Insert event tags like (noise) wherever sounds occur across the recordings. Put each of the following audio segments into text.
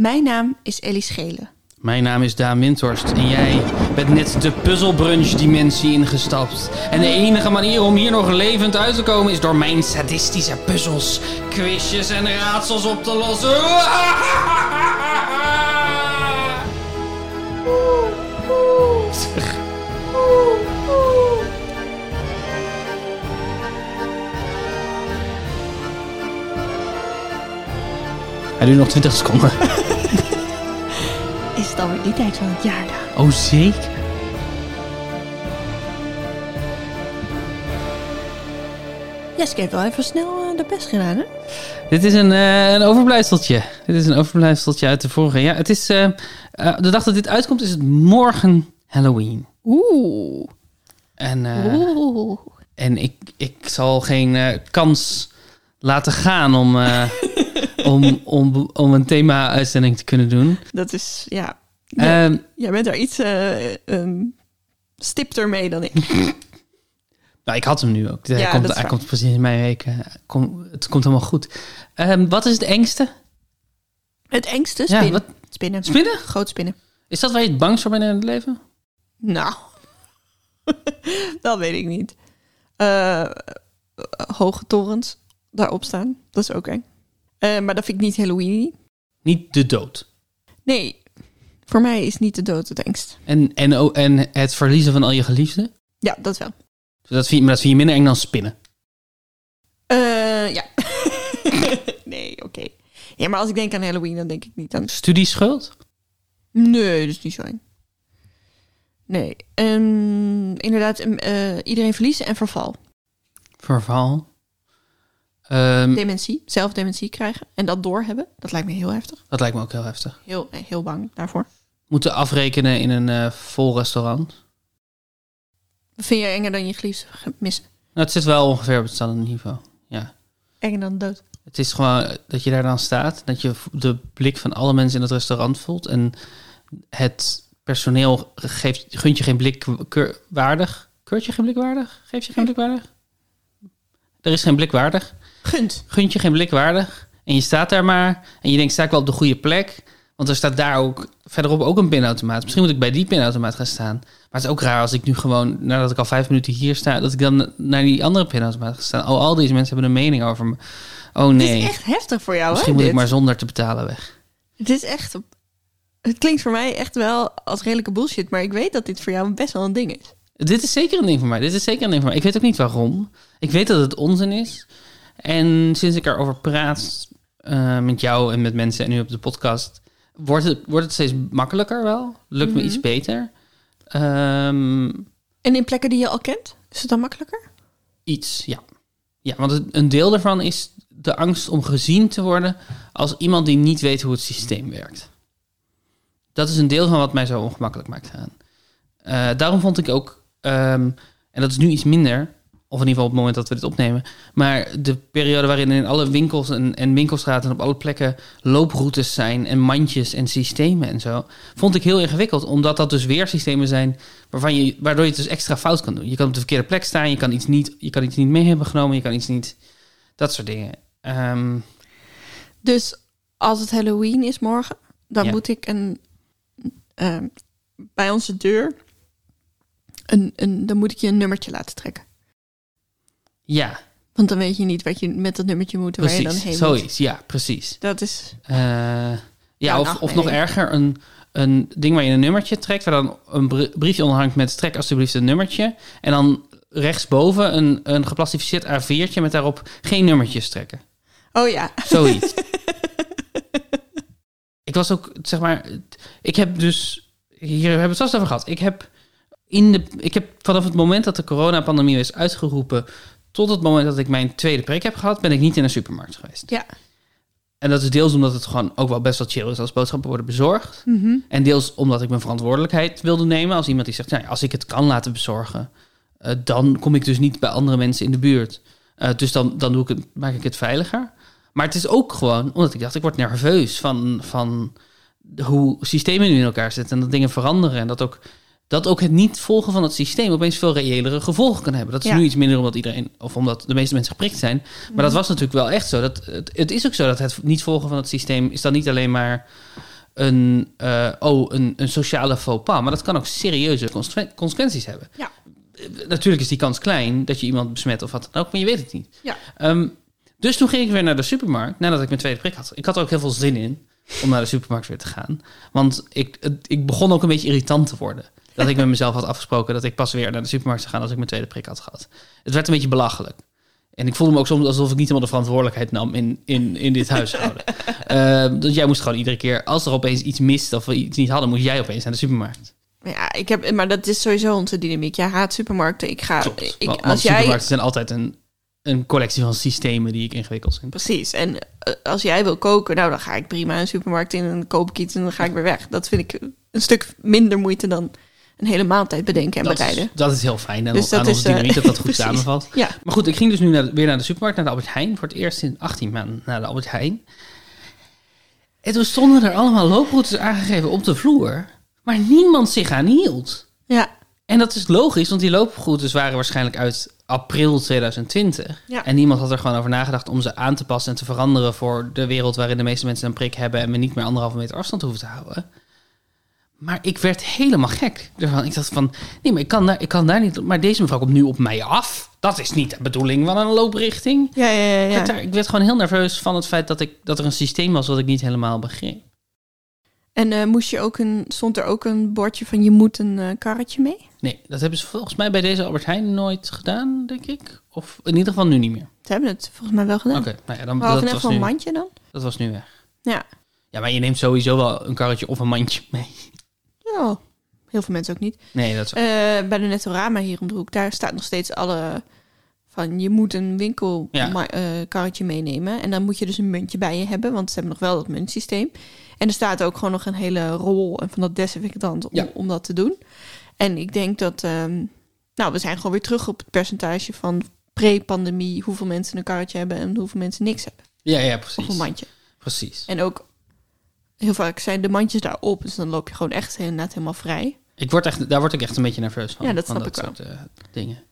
Mijn naam is Ellie Schelen. Mijn naam is Daan Windhorst en jij bent net de puzzelbrunch-dimensie ingestapt. En de enige manier om hier nog levend uit te komen is door mijn sadistische puzzels, quizjes en raadsels op te lossen. Hij duurt nog 20 seconden. (laughs) Is het alweer die tijd van het jaar? Oh, zeker. Jeske heeft wel even snel eh, de best gedaan, hè? Dit is een, eh, een overblijfseltje. Dit is een overblijfseltje uit de vorige. Ja, het is. eh, de dag dat dit uitkomt is het morgen Halloween. Oeh. En, Oeh. en ik, ik zal geen kans laten gaan om, (laughs) om, om, om een thema-uitzending te kunnen doen. Dat is, ja. Ja Ehm, jij bent daar iets eh ehm, stipter mee dan ik. (laughs) nou, ik had hem nu ook. Hij, Ja, komt, hij komt precies in mijn week. eh, kom, het komt helemaal goed. Ehm, wat is het engste? Het engste? Ja, Spinnen. wat- Spinnen. Spinnen? Groot spinnen. Is dat waar je het bangst voor bent in het leven? Nou, (laughs) dat weet ik niet. Eh, hoge torens daarop staan, dat is ook eng. Maar dat vind ik niet Halloween. Niet de dood. Nee, voor mij is niet de dood het engst. En, en, en het verliezen van al je geliefden? Ja, dat wel. Dus dat vind, je- maar dat vind je minder eng dan spinnen. Eh, ja. (laughs) nee, oké. Ja, maar als ik denk aan Halloween, dan denk ik niet aan... Studieschuld? Nee, dat is niet zo eng. Nee. Ehm, inderdaad, em, eh, iedereen verliezen en verval. Verval? Ehm, Dementie, zelf dementie krijgen en dat doorhebben. Dat lijkt me heel heftig. dat lijkt me ook heel heftig. Heel, eh, heel bang daarvoor. Moeten afrekenen in een eh, vol restaurant. Wat vind je enger dan je geliefde missen? Nou, het zit wel ongeveer op hetzelfde niveau. Ja. Enger dan dood. Het is gewoon dat je daar dan staat. Dat je de blik van alle mensen in het restaurant voelt. En het personeel geeft, gunt je geen blik keur- waardig. Keurt je geen blik waardig? Geef je geen blik waardig? Er is geen blik waardig. Gunt. gunt je geen blik waardig. En je staat daar maar. En je denkt, sta ik wel op de goede plek? Want er staat daar ook verderop ook een pinautomaat. Misschien moet ik bij die pinautomaat gaan staan. Maar het is ook raar als ik nu gewoon, nadat ik al vijf minuten hier sta, dat ik dan naar die andere pinautomaat ga staan. Oh, al deze mensen hebben een mening over me. Oh Het nee, is echt heftig voor jou, misschien hè? moet ik maar zonder te betalen weg. Het is echt... Het klinkt voor mij echt wel als redelijke bullshit, maar ik weet dat dit voor jou best wel een ding is. Dit is zeker een ding voor mij. Dit is zeker een ding voor mij. Ik weet ook niet waarom. Ik weet dat het onzin is. En sinds ik erover praat eh, met jou en met mensen en nu op de podcast, wordt het, wordt het steeds makkelijker wel. Lukt me Mhm. iets beter. Ehm, En in plekken die je al kent, is het dan makkelijker? iets, ja. Ja, want het- een deel daarvan is de angst om gezien te worden als iemand die niet weet hoe het systeem werkt. Dat is een deel van wat mij zo ongemakkelijk maakt gaan. Eh, daarom vond ik ook, ehm, en dat is nu iets minder, of in ieder geval op het moment dat we dit opnemen, maar de periode waarin in alle winkels en, en winkelstraten en op alle plekken looproutes zijn en mandjes en systemen en zo, vond ik heel ingewikkeld, omdat dat dus weer systemen zijn waarvan je, waardoor je het dus extra fout kan doen. Je kan op de verkeerde plek staan, je kan iets niet, je kan iets niet mee hebben genomen, je kan iets niet, dat soort dingen. Ehm, Dus als het Halloween is morgen, dan Ja. moet ik een ehm, bij onze deur een, een, dan moet ik je een nummertje laten trekken. Ja, Want dan weet je niet wat je met dat nummertje moet waar je dan moet. Zoiets, ja, precies. Dat is Eh, ja, of, of nog erger, een, een ding waar je een nummertje trekt, waar dan een br- briefje onder hangt met trek alsjeblieft een nummertje. En dan rechtsboven een, een geplastificeerd A4'tje met daarop geen nummertjes trekken. Oh ja. Zoiets. (laughs) ik was ook, zeg maar, ik heb dus, hier hebben we het vast over gehad. Ik heb, in de, ik heb vanaf het moment dat de coronapandemie is uitgeroepen, tot het moment dat ik mijn tweede prik heb gehad, ben ik niet in een supermarkt geweest. Ja. En dat is deels omdat het gewoon ook wel best wel chill is als boodschappen worden bezorgd. Mhm. En deels omdat ik mijn verantwoordelijkheid wilde nemen. Als iemand die zegt, nou, als ik het kan laten bezorgen, eh, dan kom ik dus niet bij andere mensen in de buurt. Eh, dus dan, dan doe ik het, maak ik het veiliger. Maar het is ook gewoon omdat ik dacht, ik word nerveus van, van hoe systemen nu in elkaar zitten. En dat dingen veranderen. En dat ook, dat ook het niet volgen van het systeem opeens veel reëlere gevolgen kan hebben. Dat is Ja. nu iets minder omdat iedereen, of omdat de meeste mensen geprikt zijn. Maar dat was natuurlijk wel echt zo. Dat, het, het is ook zo dat het niet volgen van het systeem is dan niet alleen maar een, eh, oh, een, een sociale faux pas. Maar dat kan ook serieuze consequen- consequenties hebben. Ja. Eh, Natuurlijk is die kans klein dat je iemand besmet of wat dan ook, maar je weet het niet. Ja. Ehm, dus toen ging ik weer naar de supermarkt nadat ik mijn tweede prik had. Ik had er ook heel veel zin in om naar de supermarkt weer te gaan. Want ik, ik begon ook een beetje irritant te worden. Dat ik met mezelf had afgesproken dat ik pas weer naar de supermarkt zou gaan als ik mijn tweede prik had gehad. Het werd een beetje belachelijk. En ik voelde me ook soms alsof ik niet helemaal de verantwoordelijkheid nam in, in, in dit huishouden. (laughs) Ehm, dus jij moest gewoon iedere keer, als er opeens iets mist of we iets niet hadden, moest jij opeens naar de supermarkt. Ja, ik heb, maar dat is sowieso onze dynamiek. Jij haat supermarkten. Ik ga. Klopt. Ik, Want- als want jij, supermarkten zijn altijd een, een collectie van systemen die ik ingewikkeld vind. Precies. En eh, als jij wil koken, nou dan ga ik prima een supermarkt in en koop ik iets en dan ga ik weer weg. Dat vind ik een stuk minder moeite dan een hele maaltijd bedenken en dat, bereiden. is, dat is heel fijn. En Dus dat aan is, onze eh, dynamiek dat dat (laughs) goed samenvalt. Ja. Maar goed, ik ging dus nu naar weer naar de supermarkt, naar de Albert Heijn. Voor het eerst in 18 maanden naar de Albert Heijn. En toen stonden er allemaal looproutes aangegeven op de vloer. Maar niemand zich aan hield. Ja. En dat is logisch, want die looproutes waren waarschijnlijk uit april 2020. Ja. En niemand had er gewoon over nagedacht om ze aan te passen en te veranderen voor de wereld waarin de meeste mensen een prik hebben en we niet meer anderhalve meter afstand hoeven te houden. Maar ik werd helemaal gek ervan. Ik dacht van, nee, maar ik kan daar, ik kan daar niet. Maar deze mevrouw komt nu op mij af. Dat is niet de bedoeling van een looprichting. Ja, ja, ja. Ik, ja. werd daar- ik werd gewoon heel nerveus van het feit dat, ik, dat er een systeem was wat ik niet helemaal begreep. En eh, moest je ook een, stond er ook een bordje van je moet een eh, karretje mee? Nee, dat hebben ze volgens mij bij deze Albert Heijn nooit gedaan, denk ik. Of in ieder geval nu niet meer. Ze hebben het volgens mij wel gedaan. Oké, nou ja, dan, in dat, was een nu, mandje dan. dat was nu weg. Ja. Ja, maar je neemt sowieso wel een karretje of een mandje mee. Ja, heel veel mensen ook niet. Nee, dat is Eh, bij de Netorama hier om de hoek, daar staat nog steeds alle van je moet een winkelkarretje karretje meenemen. En dan moet je dus een muntje bij je hebben, want ze hebben nog wel dat muntsysteem. En er staat ook gewoon nog een hele rol en van dat desinfectant om, Ja. om dat te doen. En ik denk dat, ehm, nou, we zijn gewoon weer terug op het percentage van pre-pandemie, hoeveel mensen een karretje hebben en hoeveel mensen niks hebben. Ja, ja, Of een precies. mandje. Precies. En ook heel vaak zijn de mandjes daarop, dus dan loop je gewoon echt inderdaad helemaal vrij. Ik word echt, daar word ik echt een beetje nerveus van. Ja, dat van snap ik wel. soort, eh, dingen.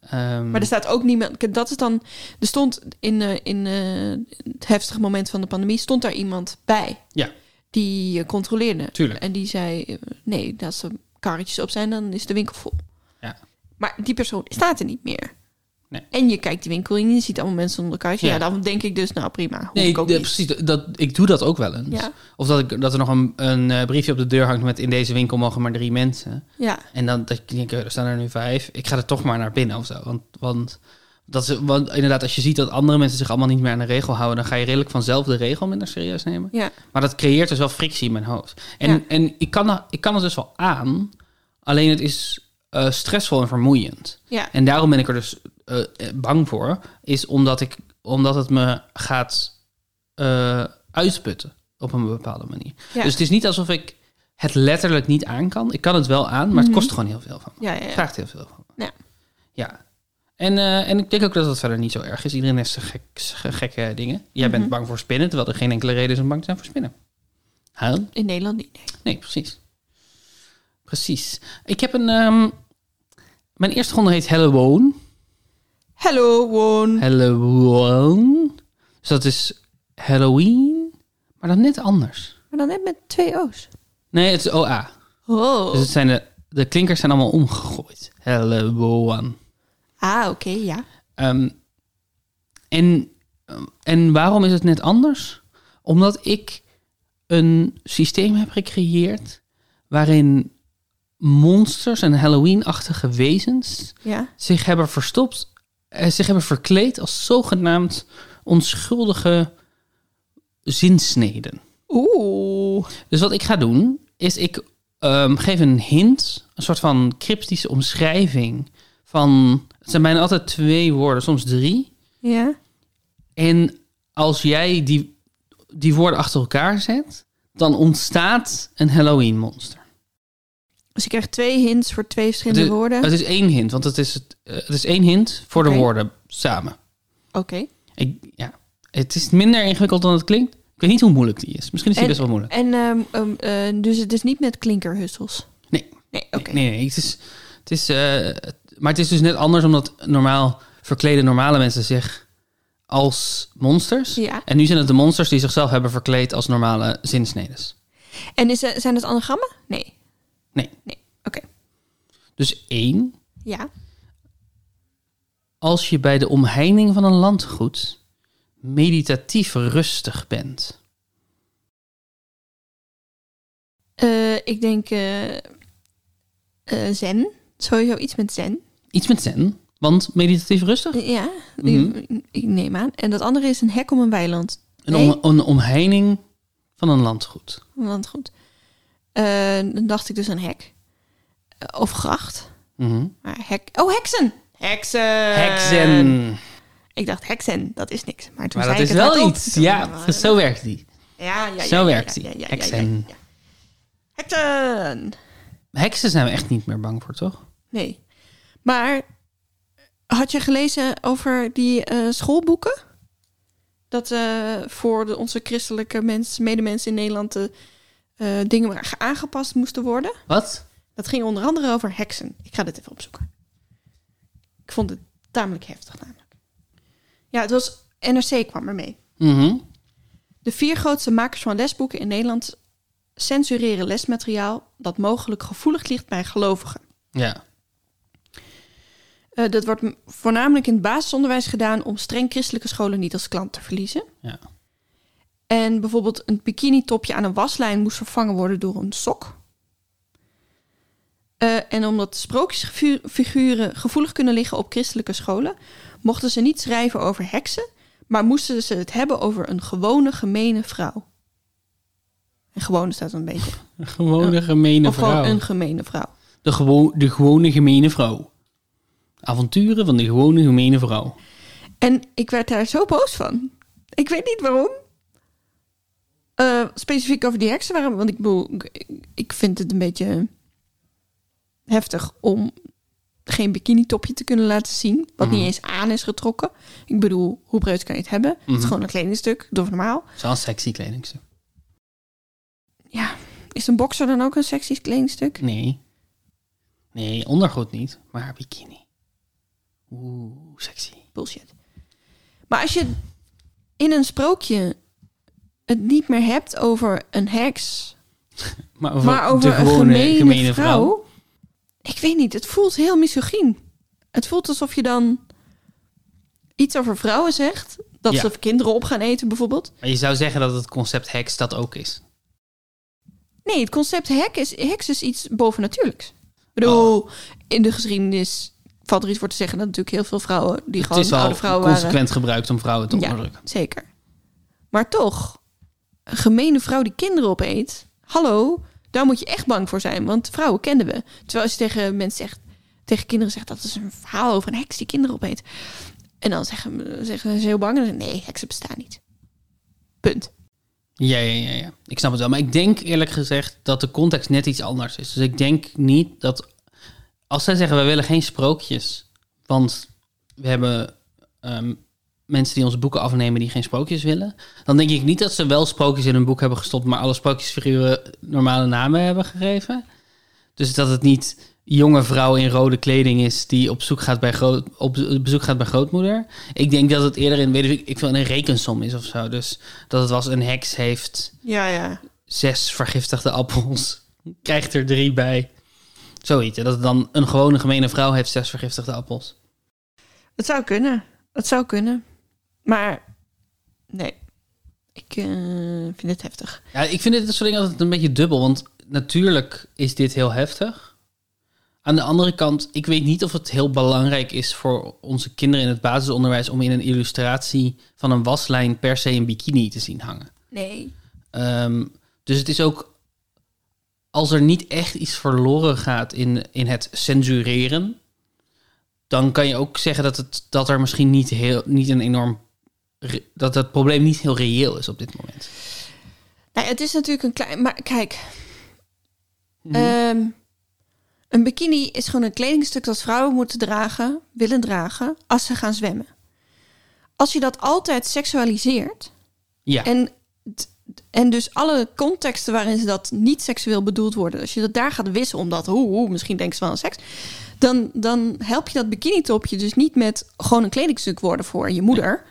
Ehm, Maar er staat ook niemand. Dat is dan. Er stond in, eh, in eh, het heftige moment van de pandemie stond daar iemand bij. Ja. Die controleerde. Tuurlijk. En die zei: nee, als er karretjes op zijn, dan is de winkel vol. Ja. Maar die persoon staat er niet meer. Nee. En je kijkt die winkel in je ziet allemaal mensen zonder karretje. Ja. Ja. dan denk ik dus, nou prima. Nee, ik ook precies. Dat, ik doe dat ook wel eens. Ja. Of dat, ik, dat er nog een, een eh, briefje op de deur hangt met in deze winkel mogen maar drie mensen. Ja, En dan dat ik denk, eh, er staan er nu vijf. Ik ga er toch maar naar binnen of zo. Want, want, dat is, want inderdaad, als je ziet dat andere mensen zich allemaal niet meer aan de regel houden, dan ga je redelijk vanzelf de regel minder serieus nemen. ja, Maar dat creëert dus wel frictie in mijn hoofd. En, en ik, kan, ik kan het dus wel aan, alleen het is eh, stressvol en vermoeiend. ja. En daarom ben ik er dus eh, eh, bang voor, is omdat, ik, omdat het me gaat eh, uitputten op een bepaalde manier. Ja. Dus het is niet alsof ik het letterlijk niet aan kan. Ik kan het wel aan, maar het Mhm. kost gewoon heel veel van me. ja, ja, vraagt heel veel van me. Ja. Ja. En, en ik denk ook dat het verder niet zo erg is. Iedereen heeft zijn gek, gekke dingen. Jij bent Mhm. bang voor spinnen, terwijl er geen enkele reden is om bang te zijn voor spinnen. Huh? In Nederland niet. nee. Nee, precies. Precies. Ik heb een... ehm, mijn eerste ronde heet Halloween. Hello, Won. Halloween. Dus dat is Halloween, maar dan net anders. Maar dan net met twee O's. Nee, het is OA. Oh. Dus het zijn de, de klinkers zijn allemaal omgegooid. Halloween. Ah, oké, ja. Ehm, en, en waarom is het net anders? Omdat ik een systeem heb gecreëerd waarin monsters en Halloween-achtige wezens Ja. zich hebben verstopt, zich hebben verkleed als zogenaamd onschuldige zinsneden. Oeh. Dus wat ik ga doen, is ik ehm, geef een hint, een soort van cryptische omschrijving van... Het zijn bijna altijd twee woorden, soms drie. Ja. En als jij die, die woorden achter elkaar zet, dan ontstaat een Halloween-monster. Dus ik krijg twee hints voor twee verschillende Het is- woorden. Het is één hint, want het is, het, eh, het is één hint voor de woorden samen. Oké. Ja. Het is minder ingewikkeld dan het klinkt. Ik weet niet hoe moeilijk die is. Misschien is die En- best wel moeilijk. En ehm, ehm, eh, dus het is niet met klinkerhussels? Nee. Nee, oké. Nee, nee, nee. Het is, het is, eh, maar het is dus net anders, omdat normaal verkleden normale mensen zich als monsters. Ja. En nu zijn het de monsters die zichzelf hebben verkleed als normale zinsnedes. En is, zijn het anagrammen? Nee. Nee. Nee, oké. Dus één, Ja. als je bij de omheining van een landgoed meditatief rustig bent. Eh, ik denk eh, eh, zen. Sowieso iets met zen. Iets met zen, want meditatief rustig? Ja, Mhm. ik, ik neem aan. En dat andere is een hek om een weiland. Een, om, een omheining van een landgoed. Want goed. Eh, dan dacht ik dus een hek. Eh, Of gracht. Mhm. Maar hek... Oh, heksen! Heksen! Heksen. Ik dacht heksen, dat is niks. Maar toen Maar dat is wel hardop. iets. Toen- Ja, zo werkt die. Ja, ja, ja, Zo ja, werkt die. Heksen. Heksen! Heksen zijn we echt niet meer bang voor, toch? Nee. Maar had je gelezen over die eh, schoolboeken? Dat eh, voor de, onze christelijke mens, medemensen in Nederland de eh, dingen aangepast moesten worden. Wat? Dat ging onder andere over heksen. Ik ga dit even opzoeken. Ik vond het tamelijk heftig namelijk. Ja, het was NRC kwam ermee. Mhm. De vier grootste makers van lesboeken in Nederland censureren lesmateriaal dat mogelijk gevoelig ligt bij gelovigen. Ja. Eh, dat wordt voornamelijk in het basisonderwijs gedaan om streng christelijke scholen niet als klant te verliezen. Ja. En bijvoorbeeld een bikini-topje aan een waslijn moest vervangen worden door een sok. Eh, en omdat sprookjesfiguren gevoelig kunnen liggen op christelijke scholen, mochten ze niet schrijven over heksen, maar moesten ze het hebben over een gewone gemene vrouw. En gewone staat een beetje. Een gewone gemene of vrouw. gewoon een gemene vrouw. De, gewo de gewone gemene vrouw. Avonturen van de gewone gemene vrouw. En ik werd daar zo boos van. Ik weet niet waarom. Eh, specifiek over die heksen. Waarom? Want ik bedoel, ik, vind het een beetje heftig om geen bikini-topje te kunnen laten zien. Wat Mhm. niet eens aan is getrokken. Ik bedoel, hoe breed kan je het hebben? Het Mhm. is gewoon een kledingstuk, door normaal. Zo'n sexy kledingstuk. Ja, is een boxer dan ook een sexy kledingstuk? Nee. Nee, ondergoed niet, maar bikini. Oeh, sexy. Bullshit. Maar als je in een sprookje het niet meer hebt over een heks, (laughs) Maar over, maar een gemene, vrouw, vrouw. Ik weet niet, het voelt heel misogyn. Het voelt alsof je dan iets over vrouwen zegt. Dat Ja. ze kinderen op gaan eten bijvoorbeeld. Maar je zou zeggen dat het concept heks dat ook is. Nee, het concept hek is, heks is iets bovennatuurlijks. Ik bedoel, Oh. in de geschiedenis valt er iets voor te zeggen... dat natuurlijk heel veel vrouwen die het gewoon oude vrouwen waren... consequent gebruikt om vrouwen te Ja. onderdrukken. Zeker. Maar toch, gemene vrouw die kinderen opeet... Hallo, daar moet je echt bang voor zijn, want vrouwen kenden we. Terwijl als je tegen mensen zegt, tegen kinderen zegt... dat is een verhaal over een heks die kinderen opeet. En dan zeggen, zeggen ze heel bang en zeggen, nee, heksen bestaan niet. Punt. Ja, ja, ja, ja. Ik snap het wel. Maar ik denk eerlijk gezegd dat de context net iets anders is. Dus ik denk niet dat... Als zij zeggen, we willen geen sprookjes... want we hebben ehm, mensen die onze boeken afnemen die geen sprookjes willen... dan denk ik niet dat ze wel sprookjes in hun boek hebben gestopt... maar alle sprookjesfiguren normale namen hebben gegeven. Dus dat het niet jonge vrouw in rode kleding is... die op, zoek gaat bij groot, op bezoek gaat bij grootmoeder. Ik denk dat het eerder in, weet ik, ik veel, een rekensom is of zo. Dus dat het was een heks heeft Ja, ja. zes vergiftigde appels, (laughs) krijgt er drie bij. Zoiets. Dat het dan een gewone gemene vrouw heeft zes vergiftigde appels. Het zou kunnen. Het zou kunnen. Maar nee, ik eh, vind het heftig. Ja, ik vind dit soort dingen altijd een beetje dubbel. Want natuurlijk is dit heel heftig. Aan de andere kant, ik weet niet of het heel belangrijk is voor onze kinderen in het basisonderwijs om in een illustratie van een waslijn per se een bikini te zien hangen. Nee. Ehm, dus het is ook, als er niet echt iets verloren gaat in, in het censureren, dan kan je ook zeggen dat, het, dat er misschien niet, heel, niet een enorm, dat het probleem niet heel reëel is op dit moment. Nou, het is natuurlijk een klein... Maar kijk, Mhm. ehm, een bikini is gewoon een kledingstuk dat vrouwen moeten dragen, willen dragen, als ze gaan zwemmen. Als je dat altijd seksualiseert ja, en, en dus alle contexten waarin ze dat niet seksueel bedoeld worden, als je dat daar gaat wissen omdat, hoe, hoe misschien denken ze wel aan seks, dan, dan help je dat bikini-topje dus niet met gewoon een kledingstuk worden voor je moeder.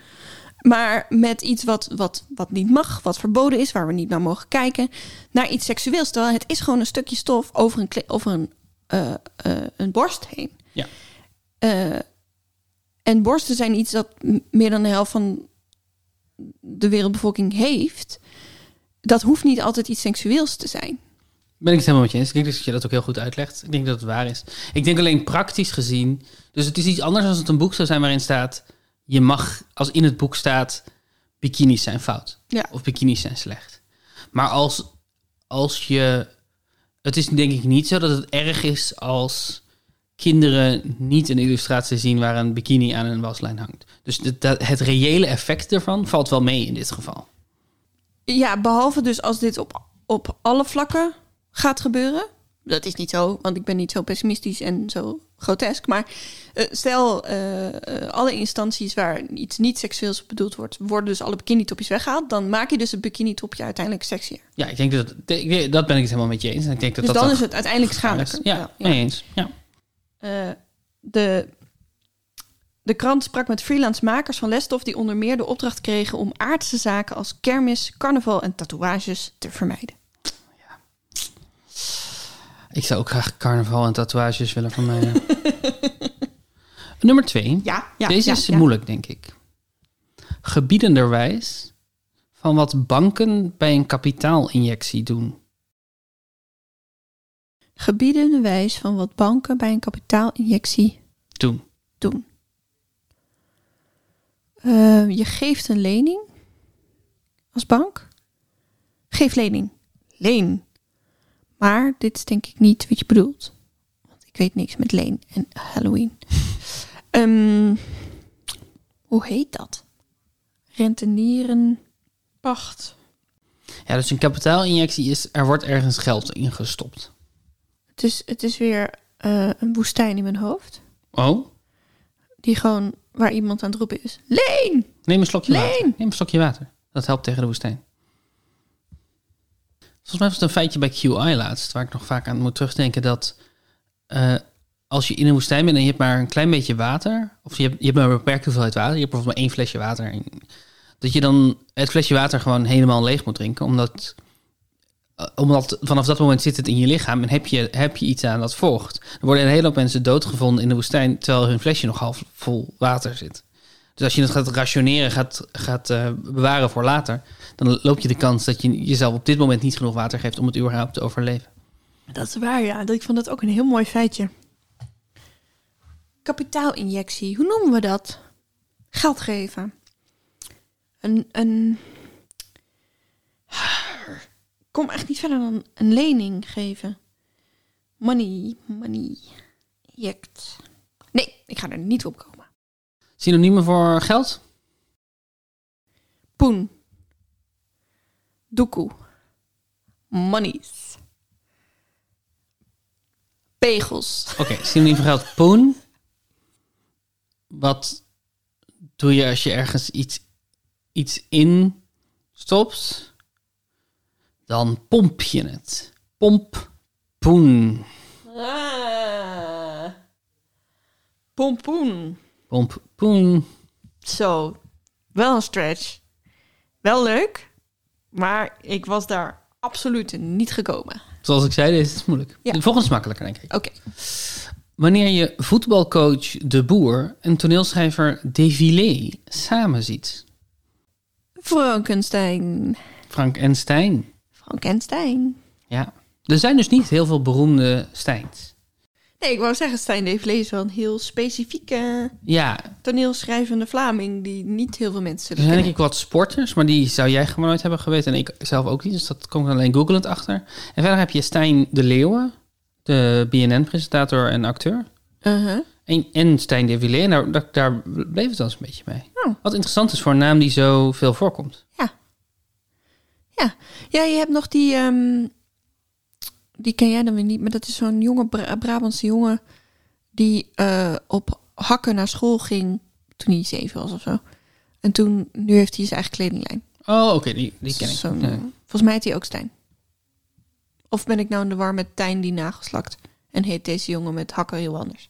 Maar met iets wat, wat, wat niet mag, wat verboden is, waar we niet naar mogen kijken, naar iets seksueels. Terwijl het is gewoon een stukje stof over een, over een, uh, een borst heen. Ja. Uh, en borsten zijn iets dat meer dan de helft van de wereldbevolking heeft. Dat hoeft niet altijd iets seksueels te zijn. Ben ik het helemaal met je eens. Ik denk dat je dat ook heel goed uitlegt. Ik denk dat het waar is. Ik denk alleen praktisch gezien. Dus het is iets anders als het een boek zou zijn waarin staat. Je mag, als in het boek staat. bikinis zijn fout. Ja. Of bikinis zijn slecht. Maar als, als je. Het is denk ik niet zo dat het erg is als kinderen niet een illustratie zien waar een bikini aan een waslijn hangt. Dus het, het reële effect ervan valt wel mee in dit geval. Ja, behalve dus als dit op, op alle vlakken gaat gebeuren. Dat is niet zo, want ik ben niet zo pessimistisch en zo grotesk. Maar uh, stel, uh, alle instanties waar iets niet seksueels bedoeld wordt, worden dus alle bikini-topjes weggehaald. Dan maak je dus een bikini-topje uiteindelijk sexier. Ja, ik denk dat dat ben ik het helemaal met je eens. Ik denk dat dus dat dan is het uiteindelijk schadelijk. Ja, ja, mee eens. Ja. Uh, de, de krant sprak met freelance makers van lesstof die onder meer de opdracht kregen om aardse zaken als kermis, carnaval en tatoeages te vermijden. Ik zou ook graag carnaval en tatoeages willen vermijden. (laughs) Nummer twee. Ja, ja, Deze ja, is ja. moeilijk, denk ik. Gebiedenderwijs van wat banken bij een kapitaalinjectie doen. Gebiedende wijs van wat banken bij een kapitaalinjectie doen. doen. Uh, je geeft een lening als bank. Geef lening. Leen. Maar dit is denk ik niet wat je bedoelt. Want ik weet niks met leen en Halloween. um, (laughs) hoe heet dat? Rentenieren. Pacht. Ja, dus een kapitaalinjectie is, er wordt ergens geld in gestopt. Het is, het is weer uh, een woestijn in mijn hoofd. Oh? Die gewoon, waar iemand aan het roepen is. Leen! Neem een slokje Leen! water. Neem een slokje water. Dat helpt tegen de woestijn. Volgens mij was het een feitje bij QI laatst, waar ik nog vaak aan moet terugdenken, dat uh, als je in een woestijn bent en je hebt maar een klein beetje water, of je hebt, je hebt maar een beperkte hoeveelheid water, je hebt bijvoorbeeld maar één flesje water, en, dat je dan het flesje water gewoon helemaal leeg moet drinken, omdat omdat vanaf dat moment zit het in je lichaam en heb je, heb je iets aan dat vocht. Er worden een hele hoop mensen doodgevonden in de woestijn terwijl hun flesje nog half vol water zit. Dus als je het gaat rationeren, gaat, gaat uh, bewaren voor later, dan loop je de kans dat je jezelf op dit moment niet genoeg water geeft om het überhaupt te overleven. Dat is waar, ja. Ik vond dat ook een heel mooi feitje. Kapitaalinjectie, hoe noemen we dat? Geld geven. Een, een kom echt niet verder dan een lening geven. Money, money, inject. Nee, ik ga er niet op komen. Synoniemen voor geld? Poen. Doekoe. Monies. Pegels. Oké, okay, synoniem voor geld. Poen. Wat doe je als je ergens iets, iets in stopt? dan pomp je het. Pomp, poen. Ah. Pompoen. Pomp, poen. Zo, wel een stretch. Wel leuk, maar ik was daar absoluut niet gekomen. Zoals ik zei, deze is moeilijk. Ja. De volgende is makkelijker, denk ik. Oké. Wanneer je voetbalcoach De Boer en toneelschrijver Devilé samen ziet. Frankenstein. Frank en Stijn. Frankenstein. Ja. Er zijn dus niet heel veel beroemde Stijns. Nee, ik wou zeggen, Stijn de Vlees is wel een heel specifieke Ja, toneelschrijvende Vlaming die niet heel veel mensen er zijn denk ik wat sporters, maar die zou jij gewoon nooit hebben geweten en ik zelf ook niet. Dus dat kom ik alleen googelend achter. En verder heb je Stijn de Leeuwen, de BNN-presentator en acteur. Uh-huh. En, en Stijn de Villiers, en daar, daar, bleef het wel eens een beetje bij. Oh. Wat interessant is voor een naam die zo veel voorkomt. Ja. ja, je hebt nog die... ehm, die ken jij dan weer niet, maar dat is zo'n jonge Bra Brabantse jongen... die eh, op hakken naar school ging toen hij zeven was of zo. En toen, nu heeft hij zijn eigen kledinglijn. Oh, oké, die, die ken ik. Eh, Volgens mij heet hij ook Stijn. Of ben ik nou in de war met Tijn die nageslakt? En heet deze jongen met hakken heel anders?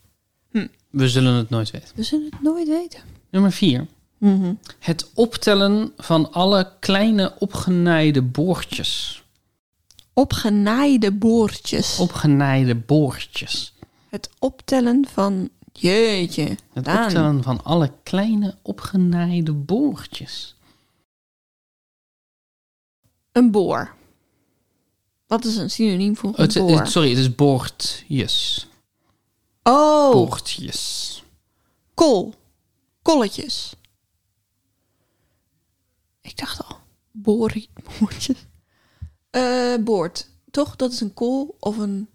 We zullen het nooit weten. We zullen het nooit weten. Nummer vier. Mhm. Het optellen van alle kleine opgenaaide boordjes. Opgenaaide boordjes. Opgenaaide boordjes. Het optellen van... Jeetje. Het Daan. optellen van alle kleine opgenaaide boordjes. Een boor. Wat is een synoniem voor een Het, boor? het- sorry, het is boordjes. oh, Boordjes. kool. Kolletjes. Ik dacht al. Boor, boortjes. Eh, boord. Toch? Dat is een kool of een...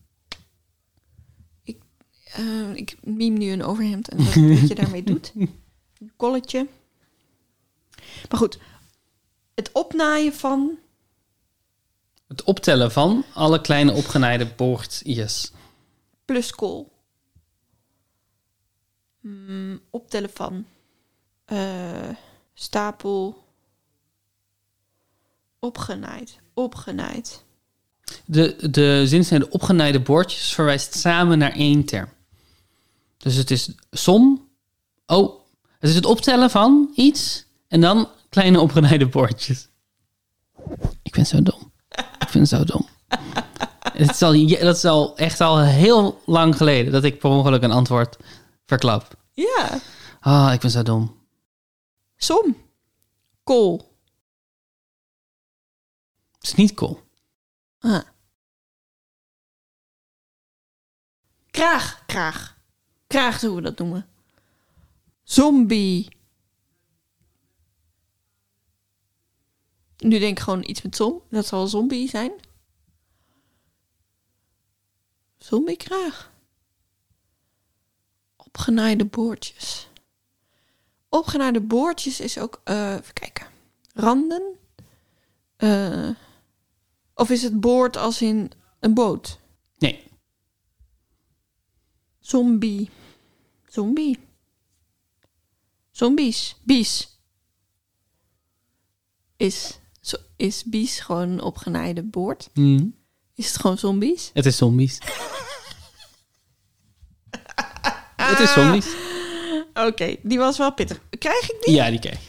Ik, eh, ik miem nu een overhemd en dat, wat je daarmee doet. (laughs) Een kolletje. Maar goed. Het opnaaien van... Het optellen van alle kleine opgenaaide boordjes. plus kool. Mm, optellen van. Eh, stapel. Opgenaaid. Opgenaaid. De, de zinsnede opgenaaide boordjes verwijst samen naar één term. Dus het is som. Oh, het is het optellen van iets en dan kleine opgenaaide boordjes. Ik ben zo dom. Ik ben zo dom. Het is al, dat is al echt al heel lang geleden dat ik per ongeluk een antwoord verklap. Ja. Ah, ik ben zo dom. Som. Kool. Is niet cool. Ah. Kraag. Kraag. Kraag hoe we dat noemen. Zombie. Nu denk ik gewoon iets met zom. Dat zal zombie zijn. Zombiekraag. Opgenaaide boordjes. Opgenaaide boordjes is ook... eh, even kijken. Randen. Eh, of is het boord als in een boot? Nee, Zombie. Zombie. Zombies. Bies. Is, zo, is bies gewoon een opgenaaide boord? Hmm. Is het gewoon zombies? het is zombies. (laughs) het is zombies. Oké, die was wel pittig. Krijg ik die? Ja, die krijg.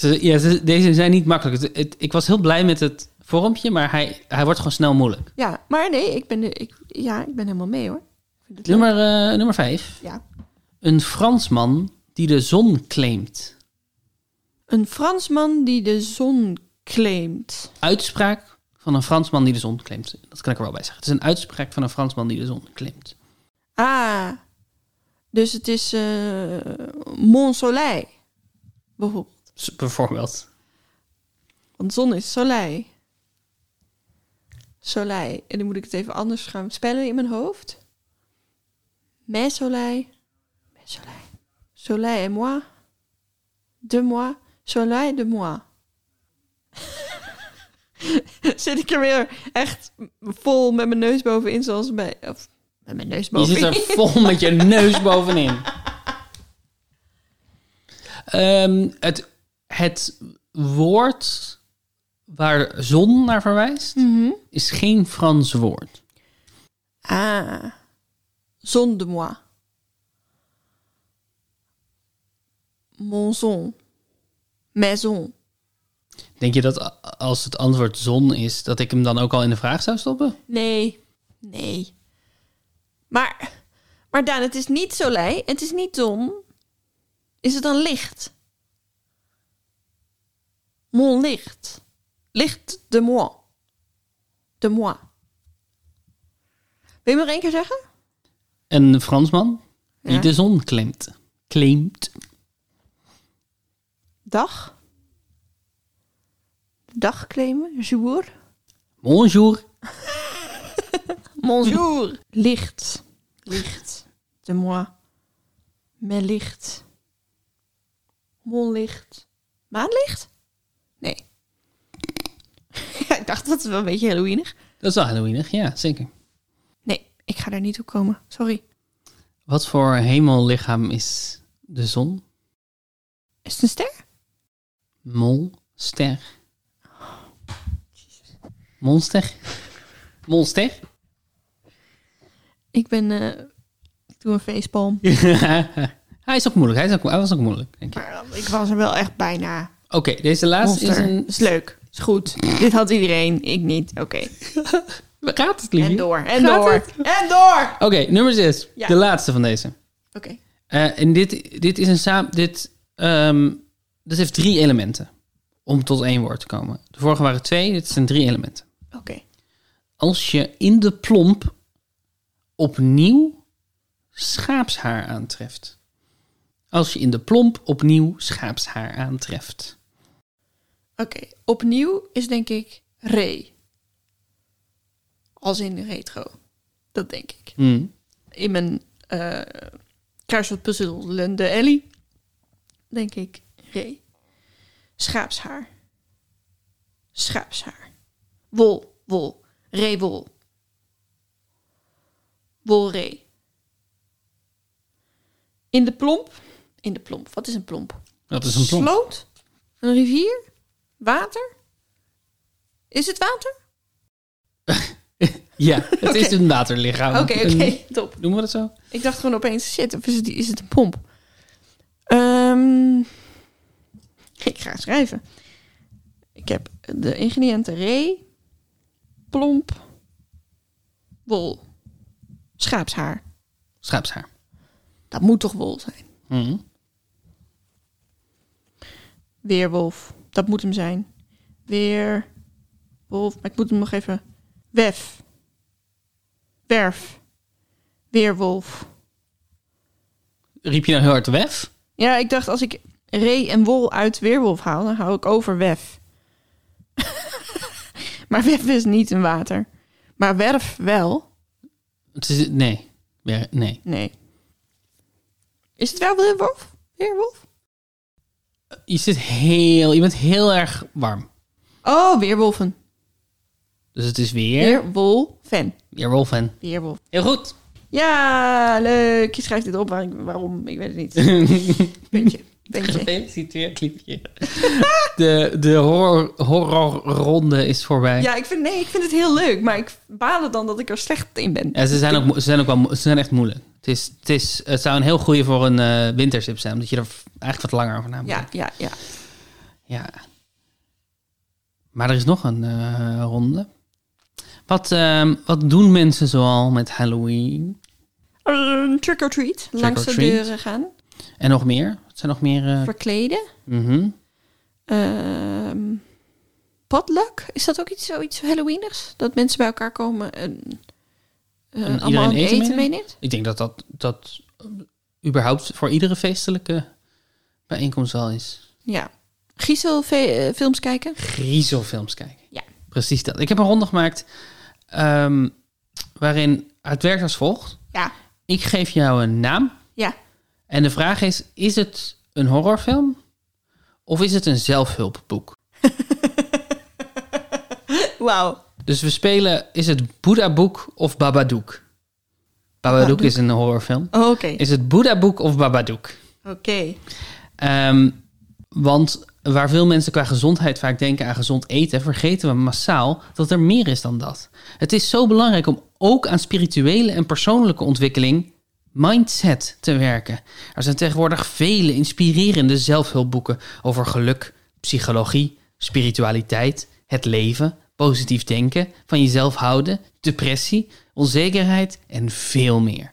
Ze, ja, ze- deze zijn niet makkelijk. Het, het- ik was heel blij met het vormpje, maar hij, hij wordt gewoon snel moeilijk. Ja, maar nee, ik ben, ik, ja, ik ben helemaal mee hoor. Nummer, eh, nummer vijf. Ja. Een Fransman die de zon claimt. Een Fransman die de zon claimt. Uitspraak van een Fransman die de zon claimt. Dat kan ik er wel bij zeggen. Het is een uitspraak van een Fransman die de zon claimt. Ah, dus het is eh Mont Soleil, bijvoorbeeld. Bijvoorbeeld. Want zon is soleil. Soleil. En dan moet ik het even anders gaan spellen in mijn hoofd. Mes soleil. Mes soleil. Soleil et moi. De moi. Soleil de moi. (laughs) Zit ik er weer echt vol met mijn neus bovenin, zoals bij... Of met mijn neus Je bovenin. zit er vol met je neus bovenin. (laughs) Ehm, het, het woord waar zon naar verwijst, Mhm. is geen Frans woord. Ah. Zon de moi. Mon zon. Maison. Denk je dat als het antwoord zon is, dat ik hem dan ook al in de vraag zou stoppen? Nee. Nee. Maar, maar Daan, het is niet soleil. Het is niet zon. Is het dan licht? Mon licht. Licht de moi. De moi. Wil je nog één keer zeggen? Een Fransman die Ja. de zon claimt. Claimt. Dag. Dag claimen. Jour. Bonjour. (laughs) Bonjour. Licht. Licht. De moi. Mijn licht. Mon licht. Maanlicht? Dacht dat is wel een beetje Halloweenig. Dat is wel Halloweenig, ja, zeker. Nee, ik ga daar niet toe komen. Sorry. Wat voor hemellichaam is de zon? Is het een ster? Monster. Monster? Monster? Ik ben... ik doe een facepalm. (laughs) Hij is ook moeilijk. Hij, is ook, hij was ook moeilijk, denk ik. Maar ik was er wel echt bijna. Oké, deze laatste Monster. is een... Is leuk. Is goed. Dit had iedereen. Ik niet. Oké. (laughs) Gaat het, liefje? En door. En Gaat door. het? En door. Oké, nummer 6. Ja. De laatste van deze. Oké. Eh, en dit, dit is een samen. Dit, ehm, dit heeft drie elementen om tot één woord te komen. De vorige waren twee, dit zijn drie elementen. Oké. Als je in de plomp opnieuw schaapshaar aantreft. Als je in de plomp opnieuw schaapshaar aantreft. Oké. Opnieuw is denk ik re. Als in retro. Dat denk ik. Hmm. In mijn eh kruiswoord puzzelende Ellie. Denk ik re. Schaapshaar. Schaapshaar. Wol. Wol. Re wol. Wol re. In de plomp. In de plomp. Wat is een plomp? Dat is een plomp. Sloot? Een rivier? Water? Is het water? (laughs) Ja, het is een waterlichaam. Oké, oké, top. Noemen we dat zo? Ik dacht gewoon opeens, shit, of is het, is het een pomp? Ehm, ik ga schrijven. Ik heb de ingrediënten ree, plomp, wol, schaapshaar. Schaapshaar. Dat moet toch wol zijn? Hmm. Weerwolf, dat moet hem zijn. Weerwolf, maar ik moet hem nog even... Wef. Werf. Weerwolf. Riep je nou heel hard wef? Ja, ik dacht als ik ree en wol uit weerwolf haal, dan hou ik over wef. (laughs) maar wef is niet een water. Maar werf wel. Het is, nee. Weer- Nee. Nee. Is het wel weerwolf? Weerwolf? Je, zit heel, je bent heel erg warm. Oh, weerwolven. Dus het is weer... Weerwolven. Weerwolf en... Weerwolf. Heel goed. Ja, leuk. Je schrijft dit op. Waar, waarom? Ik weet het niet. (laughs) Puntje. Puntje. (laughs) Gefeliciteerd, liefje. (laughs) De, de horror, horrorronde is voorbij. Ja, ik vind, nee, ik vind het heel leuk. Maar ik balen dan dat ik er slecht in ben. Ja, ze zijn ook, ze zijn ook wel, ze zijn echt moeilijk. Het, is, het, is, het zou een heel goede voor een eh wintersip zijn, omdat je er eigenlijk wat langer over na moet Ja, ja, ja. ja. Maar er is nog een eh, ronde. Wat, ehm, wat doen mensen zoal met Halloween? Uh, trick or treat. Langs de treat. deuren gaan. En nog meer? Wat zijn nog meer? eh, Verkleden. Ehm potluck, is dat ook iets, zoiets Halloweenigs? Dat mensen bij elkaar komen en, eh, En allemaal eten eten, meeneemt? Ik denk dat dat, dat eh, überhaupt voor iedere feestelijke bijeenkomst wel is. Ja. Giesel eh, films kijken? griezelfilms kijken. Ja. Precies dat. Ik heb een ronde gemaakt ehm, waarin het werkt als volgt. Ja. Ik geef jou een naam Ja. en de vraag is, is het een horrorfilm of is het een zelfhulpboek? (laughs) Wauw. Dus we spelen, is het Boeddha-boek of Babadook? Babadook is een horrorfilm. Oh, Oké. Is het Boeddha-boek of Babadook? Oké. Ehm, want waar veel mensen qua gezondheid vaak denken aan gezond eten, vergeten we massaal dat er meer is dan dat. Het is zo belangrijk om ook aan spirituele en persoonlijke ontwikkeling, mindset, te werken. Er zijn tegenwoordig vele inspirerende zelfhulpboeken over geluk, psychologie, spiritualiteit, het leven, positief denken, van jezelf houden, depressie, onzekerheid en veel meer.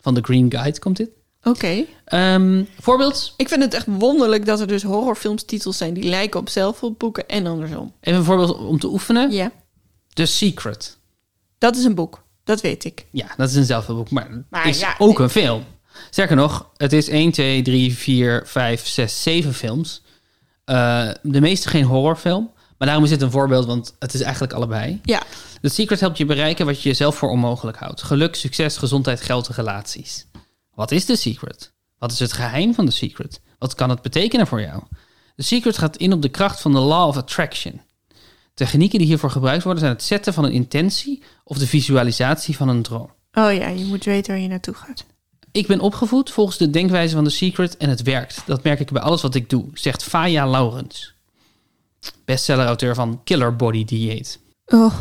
Van de Green Guide komt dit. Oké. Ehm, voorbeeld, Ik vind het echt wonderlijk dat er dus horrorfilmstitels zijn die lijken op zelfhulpboeken en andersom. Even een voorbeeld om te oefenen. Ja. The Secret. Dat is een boek. Dat weet ik. Ja, dat is een zelfhulpboek, maar, is ja, ook nee. een film. Sterker nog, het is 1, 2, 3, 4, 5, 6, 7 films. Eh, de meeste geen horrorfilm. Maar daarom is dit een voorbeeld, want het is eigenlijk allebei. Ja. The Secret helpt je bereiken wat je jezelf voor onmogelijk houdt. Geluk, succes, gezondheid, geld en relaties. Wat is The Secret? Wat is het geheim van The Secret? Wat kan het betekenen voor jou? The Secret gaat in op de kracht van de Law of Attraction. Technieken die hiervoor gebruikt worden zijn het zetten van een intentie of de visualisatie van een droom. Oh ja, je moet weten waar je naartoe gaat. Ik ben opgevoed volgens de denkwijze van The Secret en het werkt. Dat merk ik bij alles wat ik doe, zegt Faya Laurens. Bestseller-auteur van Killer Body Dieet. Oh.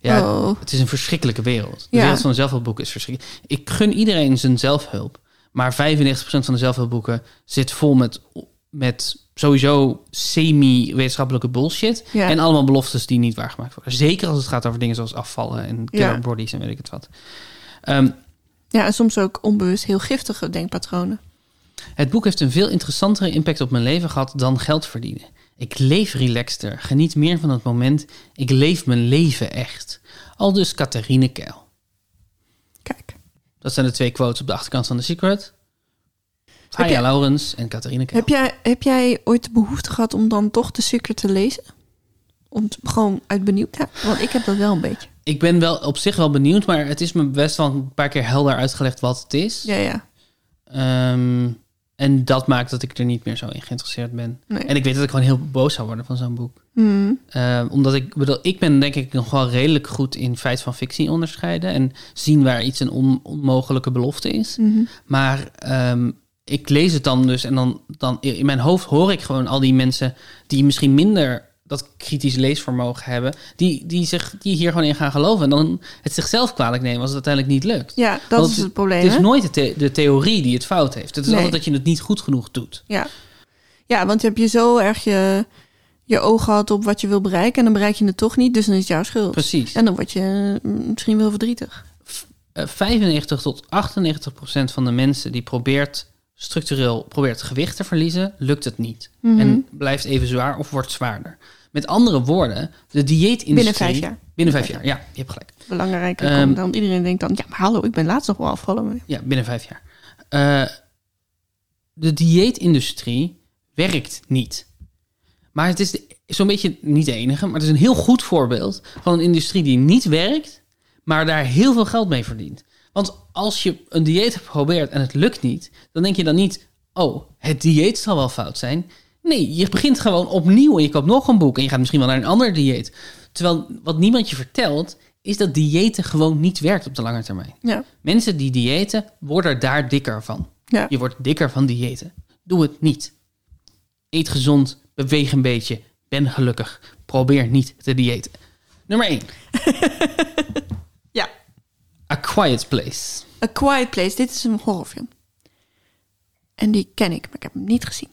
Ja, Oh. het is een verschrikkelijke wereld. De Ja. wereld van zelfhulpboeken is verschrikkelijk. Ik gun iedereen zijn zelfhulp. Maar 95% van de zelfhulpboeken zit vol met, met sowieso semi-wetenschappelijke bullshit. Ja. En allemaal beloftes die niet waargemaakt worden. Zeker als het gaat over dingen zoals afvallen en killer Ja. bodies en weet ik het wat. Ehm, Ja, en soms ook onbewust heel giftige denkpatronen. Het boek heeft een veel interessantere impact op mijn leven gehad dan geld verdienen. Ik leef relaxter, geniet meer van het moment. Ik leef mijn leven echt. Al dus Catharine Keil. Kijk. Dat zijn de twee quotes op de achterkant van The Secret. Haya jij- Laurens en Catharine Keil. Heb jij, heb jij ooit de behoefte gehad om dan toch de Secret te lezen? Om t- gewoon uit benieuwdheid? Want ik heb dat wel een beetje. Ik ben wel op zich wel benieuwd, maar het is me best wel een paar keer helder uitgelegd wat het is. Ja, ja. Ehm, en dat maakt dat ik er niet meer zo in geïnteresseerd ben. Nee. En ik weet dat ik gewoon heel boos zou worden van zo'n boek. Hmm. Eh, omdat ik bedoel, ik ben denk ik nog wel redelijk goed in feit van fictie onderscheiden en zien waar iets een on- onmogelijke belofte is. Mhm. Maar ehm, ik lees het dan dus en dan, dan in mijn hoofd hoor ik gewoon al die mensen die misschien minder dat kritisch leesvermogen hebben, die, die, zich, die hier gewoon in gaan geloven en dan het zichzelf kwalijk nemen als het uiteindelijk niet lukt. Ja, dat Want is het probleem. Het is hè? nooit de, the- de theorie die het fout heeft. Het is Nee. altijd dat je het niet goed genoeg doet. Ja. ja, want heb je zo erg je, je oog gehad op wat je wil bereiken... en dan bereik je het toch niet, dus dan is het jouw schuld. Precies. En dan word je mm, misschien wel verdrietig. Eh, 95 tot 98 procent van de mensen die probeert structureel probeert gewicht te verliezen, lukt het niet. Mhm. En blijft even zwaar of wordt zwaarder. Met andere woorden, de dieetindustrie... Binnen vijf jaar. Binnen vijf jaar, ja, je hebt gelijk. Belangrijker komt dan iedereen denkt dan... ja, maar hallo, ik ben laatst nog wel afvallen. Ja, binnen vijf jaar. Eh, de dieetindustrie werkt niet. Maar het is zo'n beetje niet de enige, maar het is een heel goed voorbeeld van een industrie die niet werkt, maar daar heel veel geld mee verdient. Want als je een dieet hebt geprobeerd en het lukt niet, dan denk je dan niet, oh, het dieet zal wel fout zijn. Nee, je begint gewoon opnieuw en je koopt nog een boek en je gaat misschien wel naar een ander dieet. Terwijl wat niemand je vertelt, is dat diëten gewoon niet werkt op de lange termijn. Ja, Mensen die diëten worden daar dikker van. ja. Je wordt dikker van diëten. Doe het niet. Eet gezond, beweeg een beetje, ben gelukkig. Probeer niet te diëten. Nummer 1. (laughs) ja. A Quiet Place. A Quiet Place, dit is een horrorfilm. En die ken ik, maar ik heb hem niet gezien.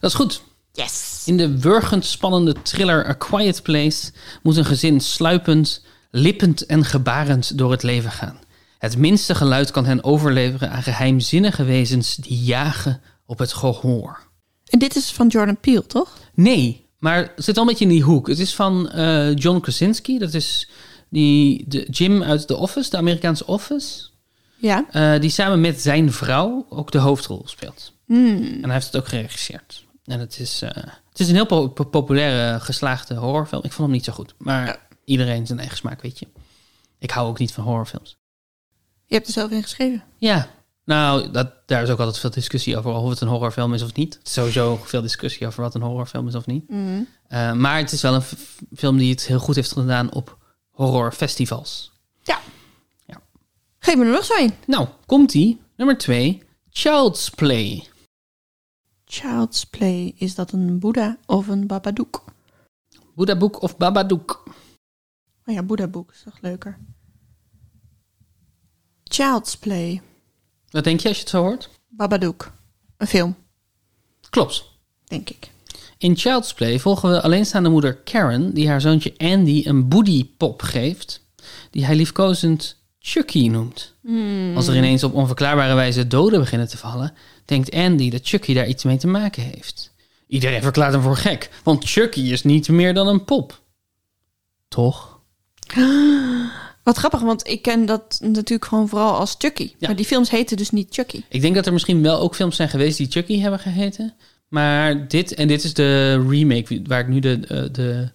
Dat is goed. Yes! In de wurgend spannende thriller A Quiet Place moet een gezin sluipend, lippend en gebarend door het leven gaan. Het minste geluid kan hen overleveren aan geheimzinnige wezens die jagen op het gehoor. En dit is van Jordan Peele, toch? Nee, maar het zit wel een beetje in die hoek. Het is van eh, John Krasinski. Dat is die, de Jim uit The Office, de Amerikaanse Office. Ja. eh, die samen met zijn vrouw ook de hoofdrol speelt. Hmm. En hij heeft het ook geregisseerd. En het is, eh, het is een heel po- po- populaire, geslaagde horrorfilm. Ik vond hem niet zo goed. Maar Ja. iedereen zijn eigen smaak, weet je. Ik hou ook niet van horrorfilms. Je hebt er zelf in geschreven. Ja, nou, dat, daar is ook altijd veel discussie over of het een horrorfilm is of niet. Sowieso veel discussie over wat een horrorfilm is of niet. Hmm. Uh, maar het is wel een film die het heel goed heeft gedaan op horrorfestivals. Ja. Ja. Geef me er nog zo een. Nou, komt-ie. Nummer twee. Child's Play. Child's Play, is dat een Boeddha of een Babadook? Buddha Book of Babadook. Oh ja, Boeddha boek is toch leuker. Child's Play, Wat denk je als je het zo hoort? Babadook. Een film, Klopt. denk ik. In Child's Play volgen we alleenstaande moeder Karen... die haar zoontje Andy een boody-pop geeft... die hij liefkozend Chucky noemt. Als er ineens op onverklaarbare wijze doden beginnen te vallen... denkt Andy dat Chucky daar iets mee te maken heeft. Iedereen verklaart hem voor gek... want Chucky is niet meer dan een pop. Toch? (gasps) Wat grappig, want ik ken dat natuurlijk gewoon vooral als Chucky. Ja. Maar die films heten dus niet Chucky. Ik denk dat er misschien wel ook films zijn geweest die Chucky hebben geheten. Maar dit, en dit is de remake waar ik nu de, eh, de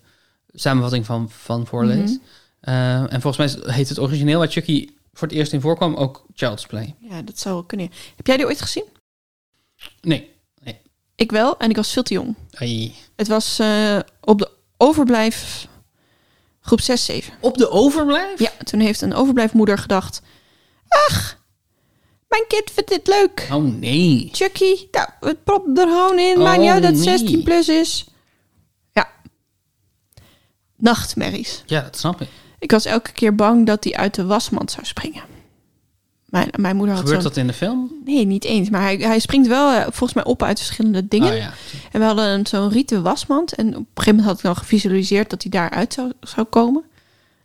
samenvatting van, van voorlees. Mhm. Eh, en volgens mij heet het origineel waar Chucky voor het eerst in voorkwam ook Child's Play. Ja, dat zou wel kunnen. Heb jij die ooit gezien? Nee. Ik wel, en ik was veel te jong. Ai. Het was eh, op de overblijf groep 6, 7. Op de overblijf? Ja, toen heeft een overblijfmoeder gedacht... Ach, mijn kind vindt dit leuk. Oh nee. Chucky, nou, het prop er gewoon in. Niet Oh, uit dat nee. 16 plus is. Ja. Nachtmerries. Ja, dat snap ik. Ik was elke keer bang dat hij uit de wasmand zou springen. Mijn, mijn moeder had Gebeurt dat in de film? Nee, niet eens. Maar hij, hij springt wel eh, volgens mij op uit verschillende dingen. Oh ja. En we hadden zo'n rieten wasmand. En op een gegeven moment had ik dan gevisualiseerd dat hij daaruit zou, zou komen.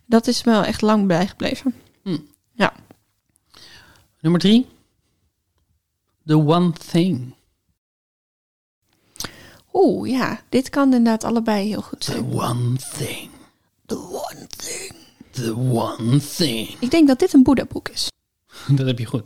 Dat is wel echt lang bijgebleven. Nummer drie. The One Thing. Oeh, ja. Dit kan inderdaad allebei heel goed The zijn. One Thing. The one thing. The One Thing. Ik denk dat dit een Boeddha-boek is. (laughs) Dat heb je goed.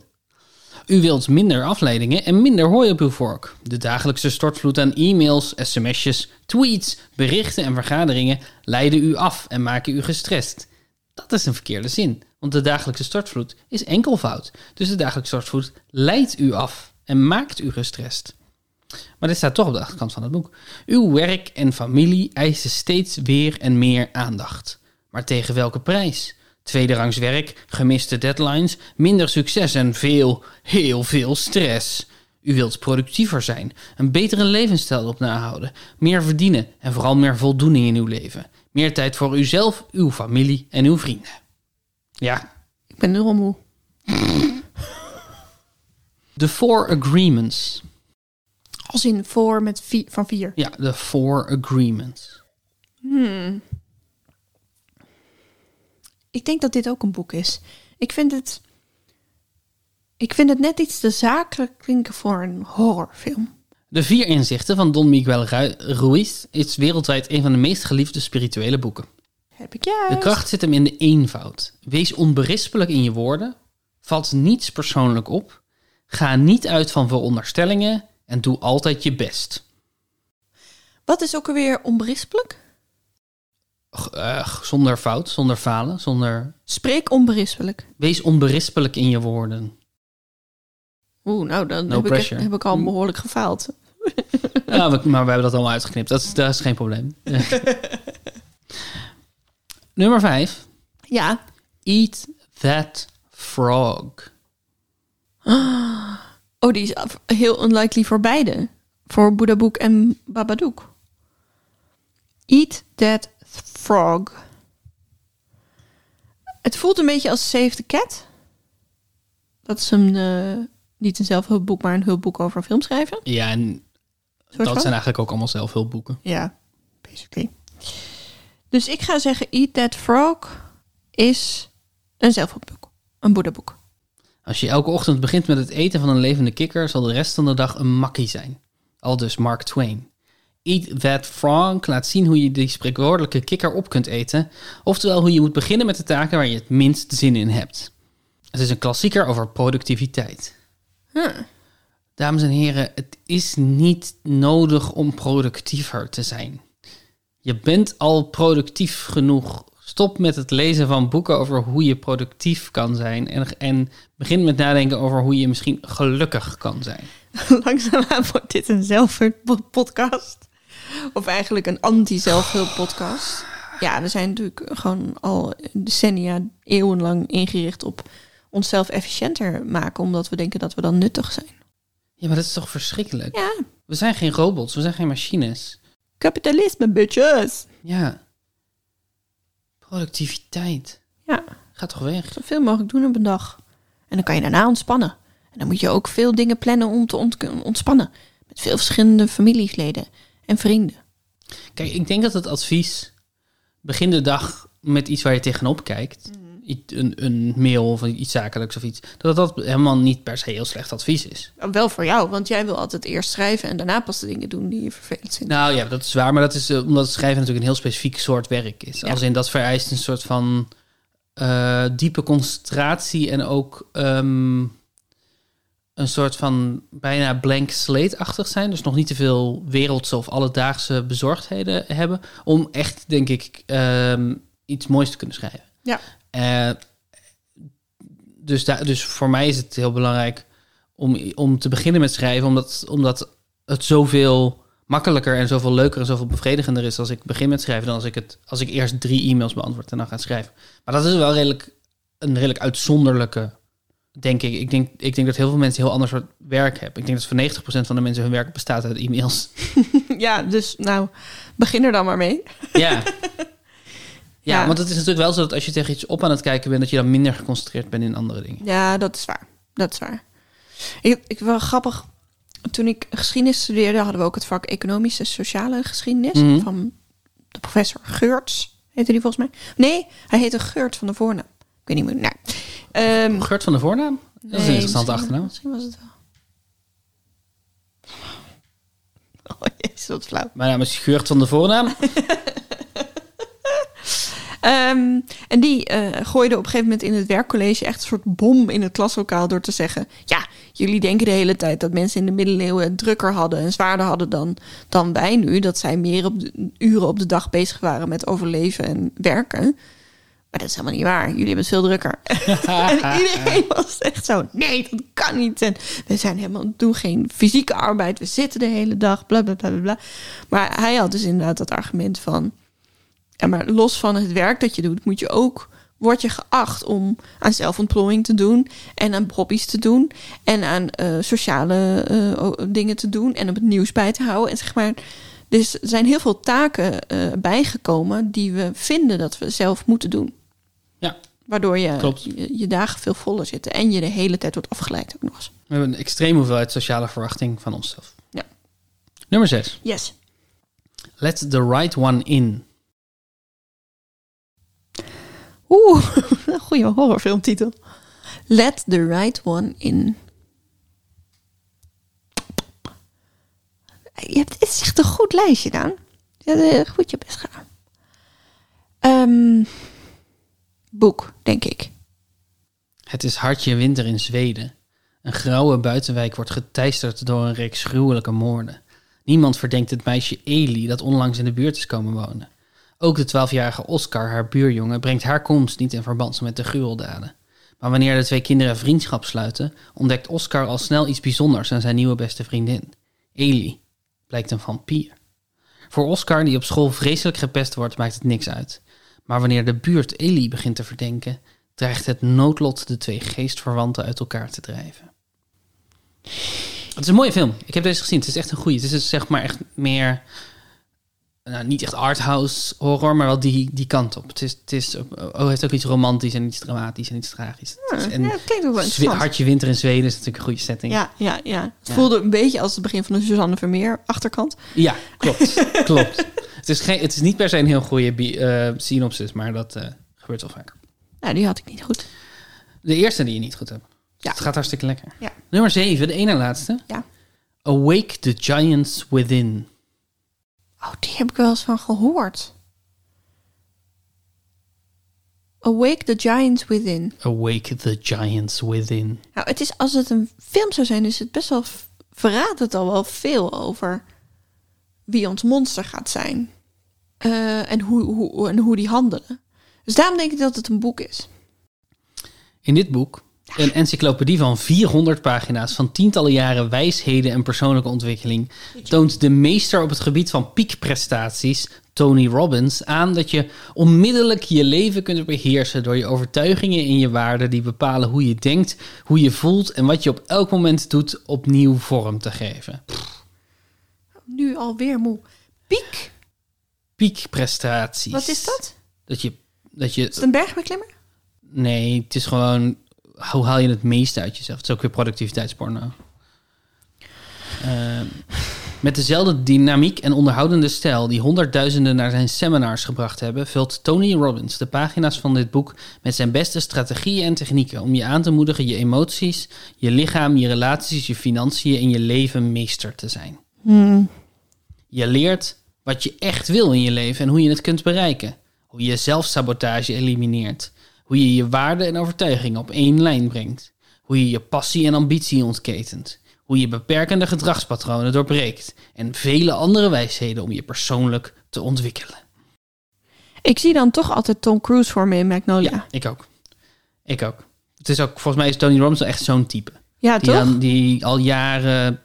U wilt minder afleidingen en minder hooi op uw vork. De dagelijkse stortvloed aan e-mails, sms'jes, tweets, berichten en vergaderingen leiden u af en maken u gestrest. Dat is een verkeerde zin, want de dagelijkse stortvloed is enkelvoud. Dus de dagelijkse stortvloed leidt u af en maakt u gestrest. Maar dit staat toch op de achterkant van het boek. Uw werk en familie eisen steeds weer en meer aandacht. Maar tegen welke prijs? Tweederangs werk, gemiste deadlines, minder succes en veel, heel veel stress. U wilt productiever zijn, een betere levensstijl op nahouden, meer verdienen en vooral meer voldoening in uw leven. Meer tijd voor uzelf, uw familie en uw vrienden. Ja, Ik ben nu al moe. de Four Agreements. Als in voor met van vier. Ja, de Four Agreements. Ik denk dat dit ook een boek is. Ik vind het... Ik vind het net iets te zakelijk klinken voor een horrorfilm. De Vier Inzichten van Don Miguel Ru- Ruiz is wereldwijd een van de meest geliefde spirituele boeken. Heb ik juist. De kracht zit hem in de eenvoud. Wees onberispelijk in je woorden. Vat niets persoonlijk op. Ga niet uit van veronderstellingen en doe altijd je best. Wat is ook alweer onberispelijk? Zonder fout, zonder falen, zonder. Spreek onberispelijk. Wees onberispelijk in je woorden. Oeh, nou, dan No heb, ik, heb ik al behoorlijk gefaald. (laughs) Ja, maar we hebben dat allemaal uitgeknipt. Dat is, dat is geen probleem. (laughs) Nummer 5. Ja. Eat that frog. (gasps) Oh, die is heel unlikely voor beide. Voor Buddha Boek en Babadook. Eat that frog. Het voelt een beetje als Save the Cat. Dat is een, eh, niet een zelfhulpboek, maar een hulpboek over film schrijven. Ja, en dat van? zijn eigenlijk ook allemaal zelfhulpboeken. Ja, basically. Dus ik ga zeggen, Eat That Frog is een zelfhulpboek. Een boeddhaboek. Als je elke ochtend begint met het eten van een levende kikker, zal de rest van de dag een makkie zijn. Al dus Mark Twain. Eat That Frog laat zien hoe je die spreekwoordelijke kikker op kunt eten. Oftewel hoe je moet beginnen met de taken waar je het minst zin in hebt. Het is een klassieker over productiviteit. Huh. Dames en heren, het is niet nodig om productiever te zijn. Je bent al productief genoeg. Stop met het lezen van boeken over hoe je productief kan zijn. En, en begin met nadenken over hoe je misschien gelukkig kan zijn. (laughs) Langzaamaan wordt dit een zelfhulppodcast. Of eigenlijk een anti-zelfhulppodcast. Ja, we zijn natuurlijk gewoon al decennia, eeuwenlang ingericht op onszelf efficiënter maken. Omdat we denken dat we dan nuttig zijn. Ja, maar dat is toch verschrikkelijk? Ja, We zijn geen robots, we zijn geen machines. kapitalisme, bitches. Ja. Productiviteit. Ja, Gaat toch weg? zoveel mogelijk doen op een dag. En dan kan je daarna ontspannen. En dan moet je ook veel dingen plannen om te ont- ontspannen. Met veel verschillende familieleden en vrienden. Kijk, ik denk dat het advies... Begin de dag met iets waar je tegenop kijkt. Iets- Een, een mail of iets zakelijks of iets. Dat dat helemaal niet per se heel slecht advies is. Wel voor jou, want jij wil altijd eerst schrijven en daarna pas de dingen doen die je vervelend vindt. Nou ja, dat is waar. Maar dat is eh, omdat schrijven natuurlijk een heel specifiek soort werk is. Ja. Als in dat vereist een soort van eh, diepe concentratie en ook ehm, een soort van bijna blank slate-achtig zijn. Dus nog niet te veel wereldse of alledaagse bezorgdheden hebben. Om echt, denk ik, ehm, iets moois te kunnen schrijven. Ja. Eh, dus, daar, dus voor mij is het heel belangrijk om, om te beginnen met schrijven, omdat, omdat het zoveel makkelijker en zoveel leuker en zoveel bevredigender is als ik begin met schrijven dan als ik, het, als ik eerst drie e-mails beantwoord en dan ga schrijven. Maar dat is wel redelijk, een redelijk uitzonderlijke, denk ik. Ik denk, ik denk dat heel veel mensen heel ander soort werk hebben. Ik denk dat voor 90% van de mensen hun werk bestaat uit e-mails. (laughs) Ja, dus nou, begin er dan maar mee. ja. (laughs) Ja, Ja. want het is natuurlijk wel zo dat als je tegen iets op aan het kijken bent, dat je dan minder geconcentreerd bent in andere dingen. Ja, dat is waar. Dat is waar. Ik, ik wel grappig. Toen ik geschiedenis studeerde, hadden we ook het vak economische sociale geschiedenis Mhm. van de professor Geurts. Heette die volgens mij? Nee, hij heette Geurt van de voornaam. Ik weet niet meer. Nou, Geurt van de voornaam? Dat is een interessante achternaam. Misschien was het wel. (laughs) Oh jezus, wat flauw. Mijn naam is Geurt van de voornaam. (laughs) Ehm, en die eh, gooide op een gegeven moment in het werkcollege echt een soort bom in het klaslokaal door te zeggen: Ja, jullie denken de hele tijd dat mensen in de middeleeuwen het drukker hadden en zwaarder hadden dan, dan wij nu. Dat zij meer op de, uren op de dag bezig waren met overleven en werken. Dat is helemaal niet waar. Jullie hebben het veel drukker. (laughs) en iedereen was echt zo: Nee, dat kan niet. En we zijn helemaal, doen geen fysieke arbeid. We zitten de hele dag. Bla bla bla bla. Maar hij had dus inderdaad dat argument van. Ja, maar los van het werk dat je doet, moet je ook, word je geacht om aan zelfontplooiing te doen en aan hobby's te doen en aan eh, sociale eh, dingen te doen en op het nieuws bij te houden. En zeg maar, dus er zijn heel veel taken eh, bijgekomen die we vinden dat we zelf moeten doen. Ja, Waardoor je, Klopt. je, je dagen veel voller zitten en je de hele tijd wordt afgeleid ook nog eens. we hebben een extreme hoeveelheid sociale verwachting van onszelf. Ja. Nummer 6. Yes. Let the right one in. Oeh, (laughs) een goede horrorfilmtitel. Let the right one in. Je hebt, het is echt een goed lijstje, Daan. Je hebt eh, goed je best gedaan. Ehm, boek, denk ik. Het is hartje winter in Zweden. Een grauwe buitenwijk wordt geteisterd door een reeks gruwelijke moorden. Niemand verdenkt het meisje Eli dat onlangs in de buurt is komen wonen. Ook de twaalfjarige Oscar, haar buurjongen, brengt haar komst niet in verband met de gruweldaden. Maar wanneer de twee kinderen vriendschap sluiten, ontdekt Oscar al snel iets bijzonders aan zijn nieuwe beste vriendin. Eli blijkt een vampier. Voor Oscar, die op school vreselijk gepest wordt, maakt het niks uit. Maar wanneer de buurt Eli begint te verdenken, dreigt het noodlot de twee geestverwanten uit elkaar te drijven. Het is een mooie film. Ik heb deze gezien. Het is echt een goeie. Het is dus zeg maar echt meer... Nou, niet echt arthouse horror, maar wel die, die kant op. Het, is, het is, oh, heeft ook iets romantisch en iets dramatisch en iets tragisch. Is- en ja, dat klinkt ook wel interessant. Hartje Winter in Zweden is natuurlijk een goede setting. Ja, ja, ja. Het Ja. voelde een beetje als het begin van de Suzanne Vermeer achterkant. Ja, klopt. (laughs) klopt. Het is, geen, het is niet per se een heel goede eh, synopsis, maar dat eh, gebeurt wel vaak. Nou, die had ik niet goed. De eerste die je niet goed hebt. Ja. Het gaat hartstikke lekker. Ja. Nummer 7, de ene laatste. Ja. Awake the Giants Within. Oh, die heb ik wel eens van gehoord. Awake the Giants Within. Awake the Giants Within. Nou, het is, als het een film zou zijn, is het best wel, verraadt het al wel veel over wie ons monster gaat zijn. Eh, en, hoe, hoe, en hoe die handelen. Dus daarom denk ik dat het een boek is. In dit boek, een encyclopedie van 400 pagina's van tientallen jaren wijsheden en persoonlijke ontwikkeling, toont de meester op het gebied van piekprestaties, Tony Robbins, aan dat je onmiddellijk je leven kunt beheersen door je overtuigingen en je waarden die bepalen hoe je denkt, hoe je voelt en wat je op elk moment doet opnieuw vorm te geven. Nu alweer moe. Piek? Piekprestaties. Wat is dat? Dat je, dat je Is het een bergbeklimmer? Nee, het is gewoon hoe haal je het meeste uit jezelf. Het is ook weer productiviteitsporno. Ehm, met dezelfde dynamiek en onderhoudende stijl die honderdduizenden naar zijn seminars gebracht hebben, vult Tony Robbins de pagina's van dit boek met zijn beste strategieën en technieken om je aan te moedigen je emoties, je lichaam, je relaties, je financiën en je leven meester te zijn. Je leert wat je echt wil in je leven en hoe je het kunt bereiken. Hoe je zelfsabotage elimineert. Hoe je je waarden en overtuigingen op één lijn brengt. Hoe je je passie en ambitie ontketent. Hoe je beperkende gedragspatronen doorbreekt. En vele andere wijsheden om je persoonlijk te ontwikkelen. Ik zie dan toch altijd Tom Cruise voor me in Magnolia. Ja, ik ook. Ik ook. Het is ook, volgens mij is Tony Robbins echt zo'n type. Ja, Die, toch? dan, die al jaren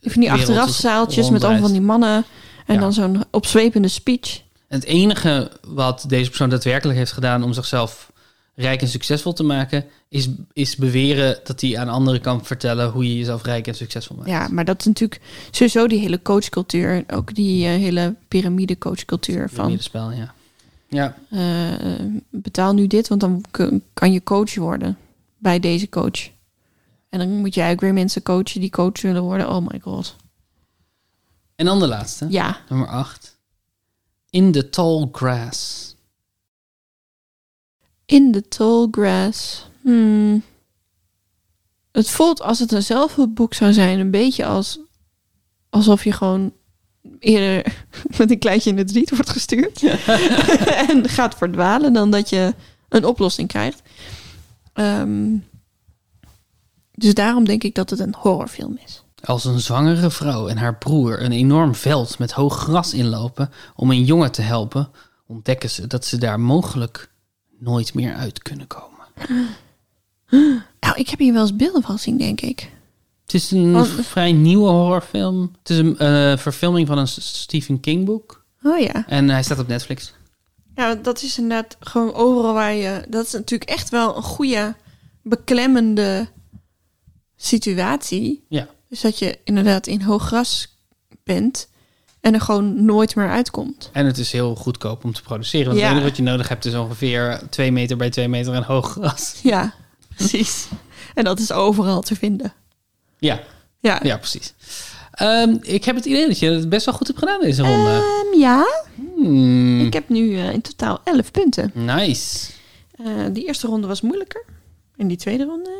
Ik vind die achterafzaaltjes met allemaal van die mannen. En Ja. dan zo'n opzwepende speech. Het enige wat deze persoon daadwerkelijk heeft gedaan om zichzelf rijk en succesvol te maken, is, is beweren dat hij aan anderen kan vertellen hoe je jezelf rijk en succesvol maakt. Ja, maar dat is natuurlijk sowieso die hele coachcultuur. Ook die eh, hele piramide coachcultuur van... Middenspel, ja. Ja. Eh, betaal nu dit, want dan kan je coach worden bij deze coach. En dan moet jij ook weer mensen coachen die coach willen worden. Oh my god. En dan de laatste. Ja, Nummer 8. In the tall grass. In the tall grass. Hmm. Het voelt als het een zelfhulpboek zou zijn, een beetje als alsof je gewoon eerder (laughs) met een kleintje in het riet wordt gestuurd (laughs) en gaat verdwalen dan dat je een oplossing krijgt. Ehm, dus daarom denk ik dat het een horrorfilm is. Als een zwangere vrouw en haar broer een enorm veld met hoog gras inlopen om een jongen te helpen, ontdekken ze dat ze daar mogelijk nooit meer uit kunnen komen. (gasps) Nou, ik heb hier wel eens beelden van gezien, denk ik. Het is een Want- vrij nieuwe horrorfilm. Het is een eh, verfilming van een Stephen King boek. Oh ja. En hij staat op Netflix. Ja, dat is inderdaad gewoon overal waar je... Dat is natuurlijk echt wel een goede, beklemmende situatie. Ja. Dus dat je inderdaad in hoog gras bent en er gewoon nooit meer uitkomt. En het is heel goedkoop om te produceren. Want Ja. het enige wat je nodig hebt is ongeveer 2 meter bij 2 meter en hoog gras. (laughs) Ja, precies. En dat is overal te vinden. Ja, Ja. ja precies. Ehm, ik heb het idee dat je het best wel goed hebt gedaan deze ronde. Ehm, ja, Hmm, ik heb nu eh, in totaal 11 punten. Nice. Eh, die eerste ronde was moeilijker. En die tweede ronde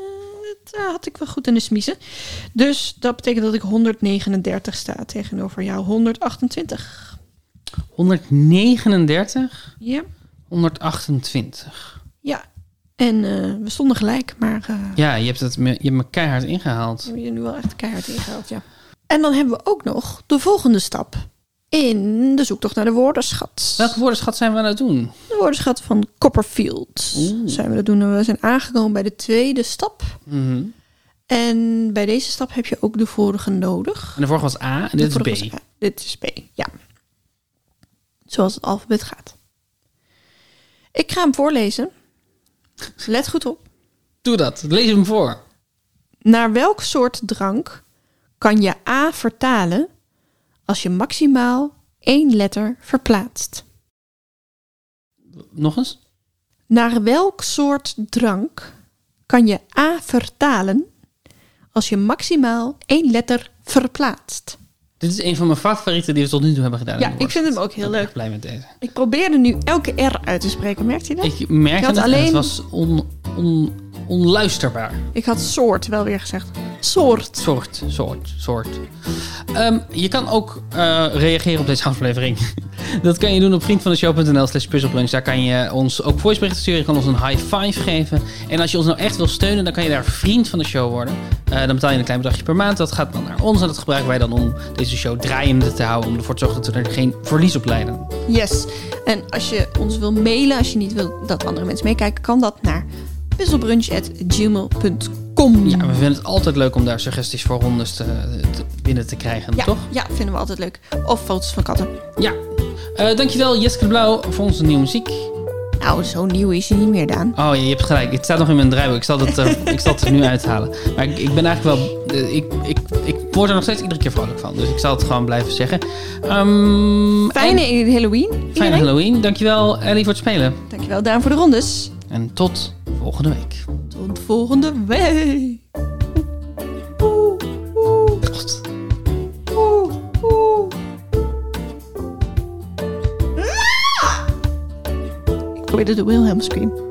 eh, had ik wel goed in de smiezen. Dus dat betekent dat ik 139 sta tegenover jou 128. 139, Ja. 128. Ja. En eh, we stonden gelijk, maar eh Ja, je hebt, het me, je hebt me keihard ingehaald. we hebben je nu wel echt keihard ingehaald, ja. En dan hebben we ook nog de volgende stap in de zoektocht naar de woordenschat. Welke woordenschat zijn we aan het doen? De woordenschat van Copperfield. Oeh. Zijn we dat doen? En We zijn aangekomen bij de tweede stap. Mhm. En bij deze stap heb je ook de vorige nodig. En de vorige was A en dit is B. Dit is B, ja. Zoals het alfabet gaat. Ik ga hem voorlezen. Let goed op. Doe dat. Lees hem voor. Naar welk soort drank kan je A vertalen als je maximaal één letter verplaatst? Nog eens. Naar welk soort drank kan je A vertalen als je maximaal één letter verplaatst? Dit is een van mijn favorieten die we tot nu toe hebben gedaan. Ja, ik vind hem ook heel Ik ben leuk. blij met deze. Ik probeerde nu elke R uit te spreken, merkt je dat? Ik, Ik merk Je had het, alleen- het was on, on, onluisterbaar. had soort wel weer gezegd. Soort. Soort, soort, soort. Ehm, je kan ook eh, reageren op deze aflevering. (laughs) Dat kan je doen op vriendvandeshow.nl slash puzzelbrunch. Daar kan je ons ook voiceberichten sturen. Je kan ons een high five geven. En als je ons nou echt wil steunen, dan kan je daar vriend van de show worden. Eh, dan betaal je een klein bedragje per maand. Dat gaat dan naar ons. En dat gebruiken wij dan om deze show draaiende te houden. Om ervoor te zorgen dat we er geen verlies op leiden. Yes. En als je ons wil mailen, als je niet wil dat andere mensen meekijken, kan dat naar puzzelbrunch.gmail.com. Ja, we vinden het altijd leuk om daar suggesties voor rondes te, te- binnen te krijgen, ja, toch? ja, vinden we altijd leuk. Of foto's van katten. Ja. Eh, dankjewel Jeske de Blauw voor onze nieuwe muziek. Nou, zo nieuw is hij niet meer, Daan. Oh, je, hebt gelijk. Het staat nog in mijn draaiboek. Ik zal het, er, (laughs) ik zal het er nu uithalen. Maar ik, ik ben eigenlijk wel... eh, Ik, ik, ik word er nog steeds iedere keer vrolijk van. Dus ik zal het gewoon blijven zeggen. Ehm, Fijne en Halloween. Fijne iedereen. Halloween. Dankjewel Ellie voor het spelen. Dankjewel, Daan, voor de rondes. En tot volgende week. Tot volgende week. Oeh, oeh, God. oeh, oeh. Ik probeerde de Wilhelm scream.